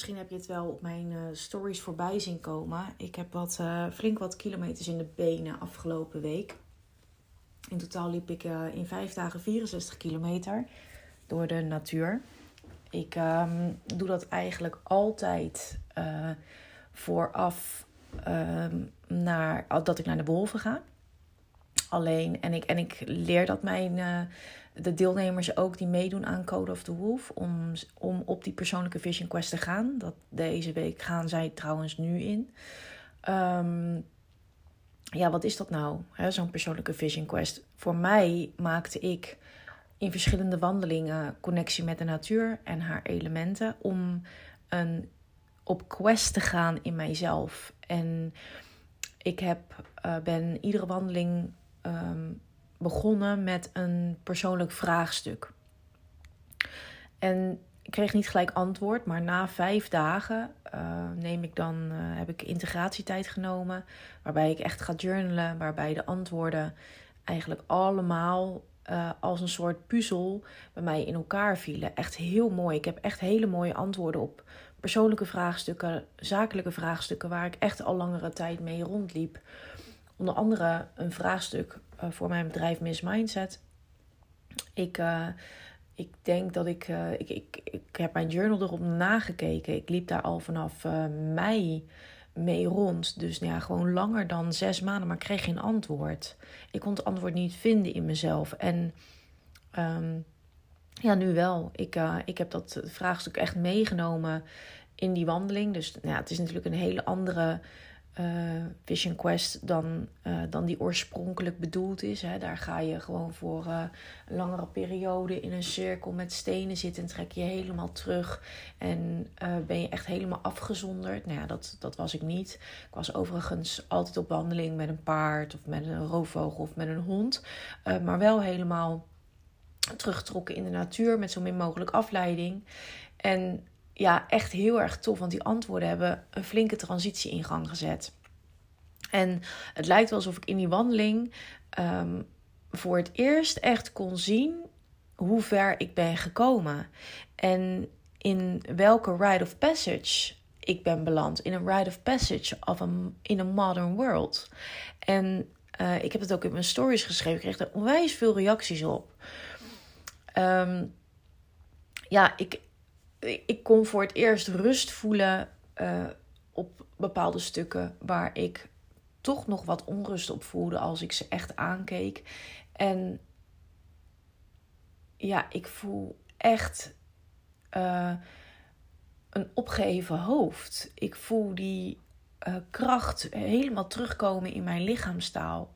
Misschien heb je het wel op mijn uh, stories voorbij zien komen. Ik heb wat, uh, flink wat kilometers in de benen afgelopen week. In totaal liep ik uh, in vijf dagen 64 kilometer door de natuur. Ik um, doe dat eigenlijk altijd vooraf um, naar, dat ik naar de wolven ga. Alleen, en ik, en ik leer dat mijn de deelnemers ook die meedoen aan Code of the Wolf om, om op die persoonlijke Vision Quest te gaan. Dat, deze week gaan zij trouwens nu in. Um, ja, wat is dat nou, zo'n persoonlijke Vision Quest? Voor mij maakte ik in verschillende wandelingen connectie met de natuur en haar elementen om een, op quest te gaan in mijzelf. En ik heb, uh, ben iedere wandeling um, begonnen met een persoonlijk vraagstuk. En ik kreeg niet gelijk antwoord, maar na vijf dagen uh, neem ik dan, uh, heb ik integratietijd genomen. Waarbij ik echt ga journalen, waarbij de antwoorden eigenlijk allemaal uh, als een soort puzzel bij mij in elkaar vielen. Echt heel mooi. Ik heb echt hele mooie antwoorden op persoonlijke vraagstukken, zakelijke vraagstukken, waar ik echt al langere tijd mee rondliep. Onder andere een vraagstuk uh, voor mijn bedrijf Miss Mindset. Ik, uh, ik denk dat ik, uh, ik, ik. Ik heb mijn journal erop nagekeken. Ik liep daar al vanaf mei mee rond. Dus ja, gewoon langer dan zes maanden, maar ik kreeg geen antwoord. Ik kon het antwoord niet vinden in mezelf. En um, ja, nu wel. Ik, ik heb dat vraagstuk echt meegenomen in die wandeling. Dus nou ja, het is natuurlijk een hele andere uh, Vision Quest dan, uh, dan die oorspronkelijk bedoeld is. Hè. Daar ga je gewoon voor uh, een langere periode in een cirkel met stenen zitten en trek je helemaal terug. En ben je echt helemaal afgezonderd. Nou ja, dat, dat was ik niet. Ik was overigens altijd op wandeling met een paard of met een roofvogel of met een hond. maar wel helemaal teruggetrokken in de natuur met zo min mogelijk afleiding. En ja, echt heel erg tof. Want die antwoorden hebben een flinke transitie in gang gezet. En het lijkt wel alsof ik in die wandeling um, voor het eerst echt kon zien hoe ver ik ben gekomen. En in welke rite of passage ik ben beland. In een rite of passage of in a modern world. En uh, ik heb het ook in mijn stories geschreven. Ik kreeg er onwijs veel reacties op. Um, ja, ik, ik kon voor het eerst rust voelen uh, op bepaalde stukken waar ik toch nog wat onrust op voelde als ik ze echt aankeek. En ja, ik voel echt uh, een opgeheven hoofd. Ik voel die uh, kracht helemaal terugkomen in mijn lichaamstaal.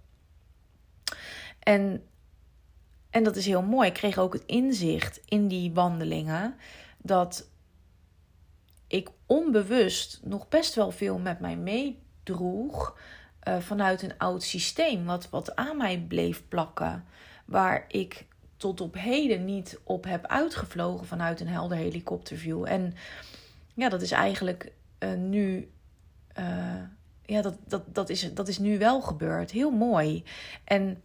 En, en dat is heel mooi. Ik kreeg ook het inzicht in die wandelingen dat ik onbewust nog best wel veel met mij meedroeg uh, vanuit een oud systeem, wat, wat aan mij bleef plakken, waar ik tot op heden niet op heb uitgevlogen vanuit een helder helikopterview. En ja, dat is eigenlijk uh, nu. Uh, ja, dat, dat, dat, is, dat is nu wel gebeurd. Heel mooi. En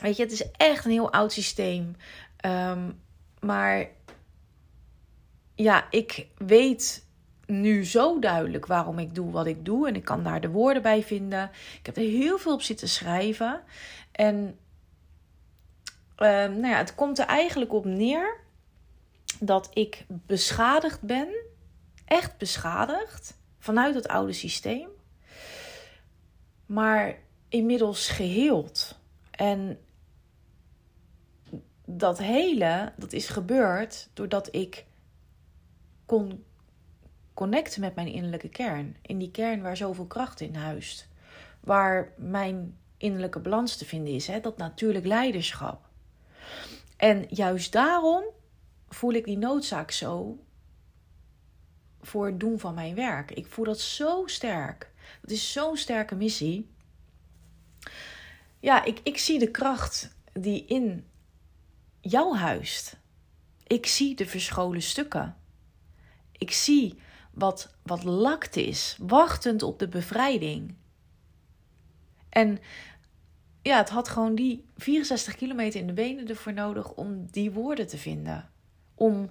weet je, het is echt een heel oud systeem. Um, maar ja, ik weet nu zo duidelijk waarom ik doe wat ik doe. En ik kan daar de woorden bij vinden. Ik heb er heel veel op zitten schrijven. En uh, nou ja, het komt er eigenlijk op neer dat ik beschadigd ben. Echt beschadigd vanuit het oude systeem, maar inmiddels geheeld. En dat hele, dat is gebeurd doordat ik kon connecten met mijn innerlijke kern. In die kern waar zoveel kracht in huist. Waar mijn innerlijke balans te vinden is. Hè? Dat natuurlijk leiderschap. En juist daarom voel ik die noodzaak zo voor het doen van mijn werk. Ik voel dat zo sterk. Dat is zo'n sterke missie. Ja, ik, ik zie de kracht die in jou huist. Ik zie de verscholen stukken. Ik zie wat, wat lakt is, wachtend op de bevrijding. En ja, het had gewoon die 64 kilometer in de benen ervoor nodig om die woorden te vinden. Om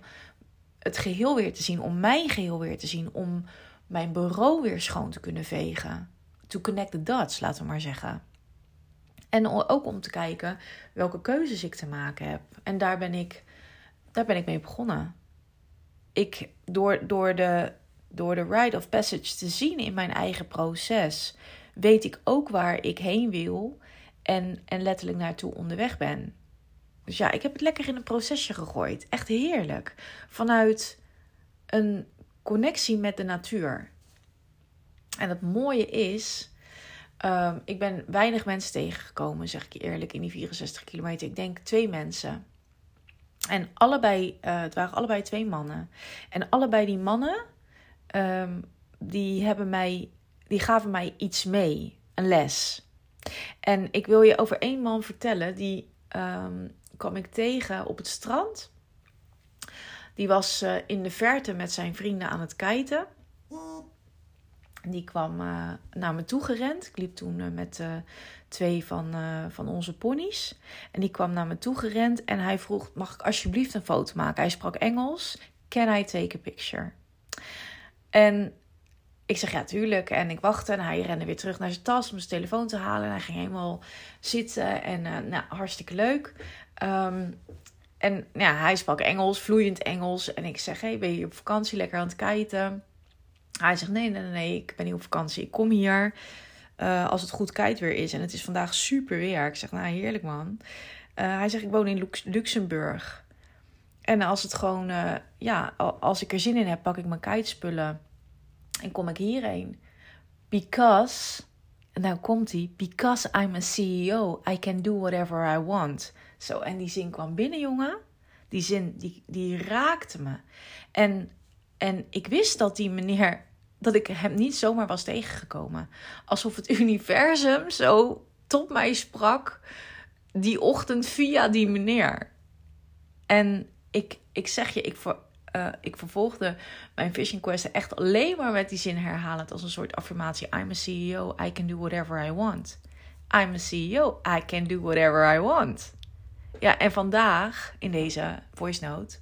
het geheel weer te zien, om mijn geheel weer te zien, om mijn bureau weer schoon te kunnen vegen. To connect the dots, laten we maar zeggen. En ook om te kijken welke keuzes ik te maken heb. En daar ben ik, daar ben ik mee begonnen. Ik, door, door, de, door de rite of passage te zien in mijn eigen proces, weet ik ook waar ik heen wil en, en letterlijk naartoe onderweg ben. Dus ja, ik heb het lekker in een procesje gegooid. Echt heerlijk. Vanuit een connectie met de natuur. En het mooie is, um, ik ben weinig mensen tegengekomen, zeg ik je eerlijk, in die 64 kilometer. Ik denk twee mensen. En allebei, uh, het waren allebei twee mannen. En allebei die mannen, um, die hebben mij, die gaven mij iets mee, een les. En ik wil je over één man vertellen, die um, kwam ik tegen op het strand. Die was uh, in de verte met zijn vrienden aan het kiten. Die kwam uh, naar me toe gerend. Ik liep toen met twee van, van onze ponies. En die kwam naar me toe gerend en hij vroeg: Mag ik alsjeblieft een foto maken? Hij sprak Engels. Can I take a picture? En ik zeg ja, tuurlijk. En ik wachtte en hij rende weer terug naar zijn tas om zijn telefoon te halen. En hij ging helemaal zitten en nou, hartstikke leuk. Um, en ja, hij sprak Engels, vloeiend Engels. En ik zeg, hey, ben je op vakantie lekker aan het kiten? Hij zegt, nee, nee, nee, ik ben niet op vakantie. Ik kom hier uh, als het goed weer is. En het is vandaag super weer. Ik zeg, nou, heerlijk man. Uh, hij zegt, ik woon in Lux Luxemburg. En als het gewoon, uh, ja, als ik er zin in heb, pak ik mijn kitespullen en kom ik hierheen. Because, en dan komt hij, because I'm a CEO, I can do whatever I want. Zo, en die zin kwam binnen, jongen. Die zin, die, die raakte me. En, en ik wist dat die meneer, dat ik hem niet zomaar was tegengekomen. Alsof het universum zo tot mij sprak die ochtend via die meneer. En ik, ik zeg je, ik, ver, uh, ik vervolgde mijn vision quest echt alleen maar met die zin herhalend als een soort affirmatie. I'm a CEO, I can do whatever I want. I'm a CEO, I can do whatever I want. Ja, en vandaag in deze voice note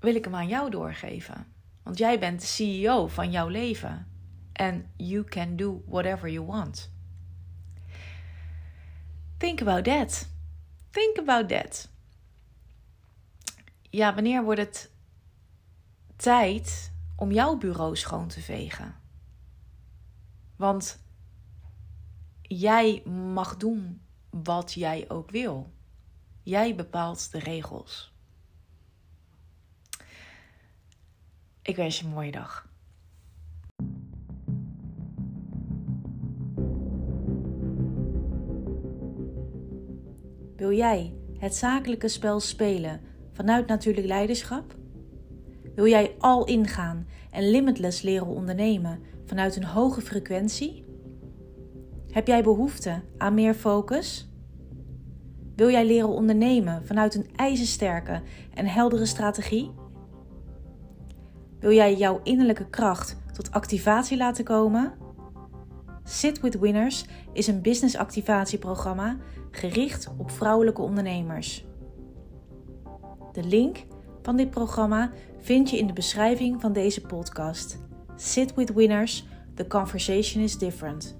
wil ik hem aan jou doorgeven. Want jij bent de CEO van jouw leven. En you can do whatever you want. Think about that. Think about that. Ja, wanneer wordt het tijd om jouw bureau schoon te vegen? Want jij mag doen wat jij ook wil. Jij bepaalt de regels. Ik wens je een mooie dag. Wil jij het zakelijke spel spelen vanuit natuurlijk leiderschap? Wil jij al ingaan en limitless leren ondernemen vanuit een hoge frequentie? Heb jij behoefte aan meer focus? Wil jij leren ondernemen vanuit een ijzersterke en heldere strategie? Wil jij jouw innerlijke kracht tot activatie laten komen? Sit with Winners is een business activatieprogramma gericht op vrouwelijke ondernemers. De link van dit programma vind je in de beschrijving van deze podcast. Sit with Winners, the conversation is different.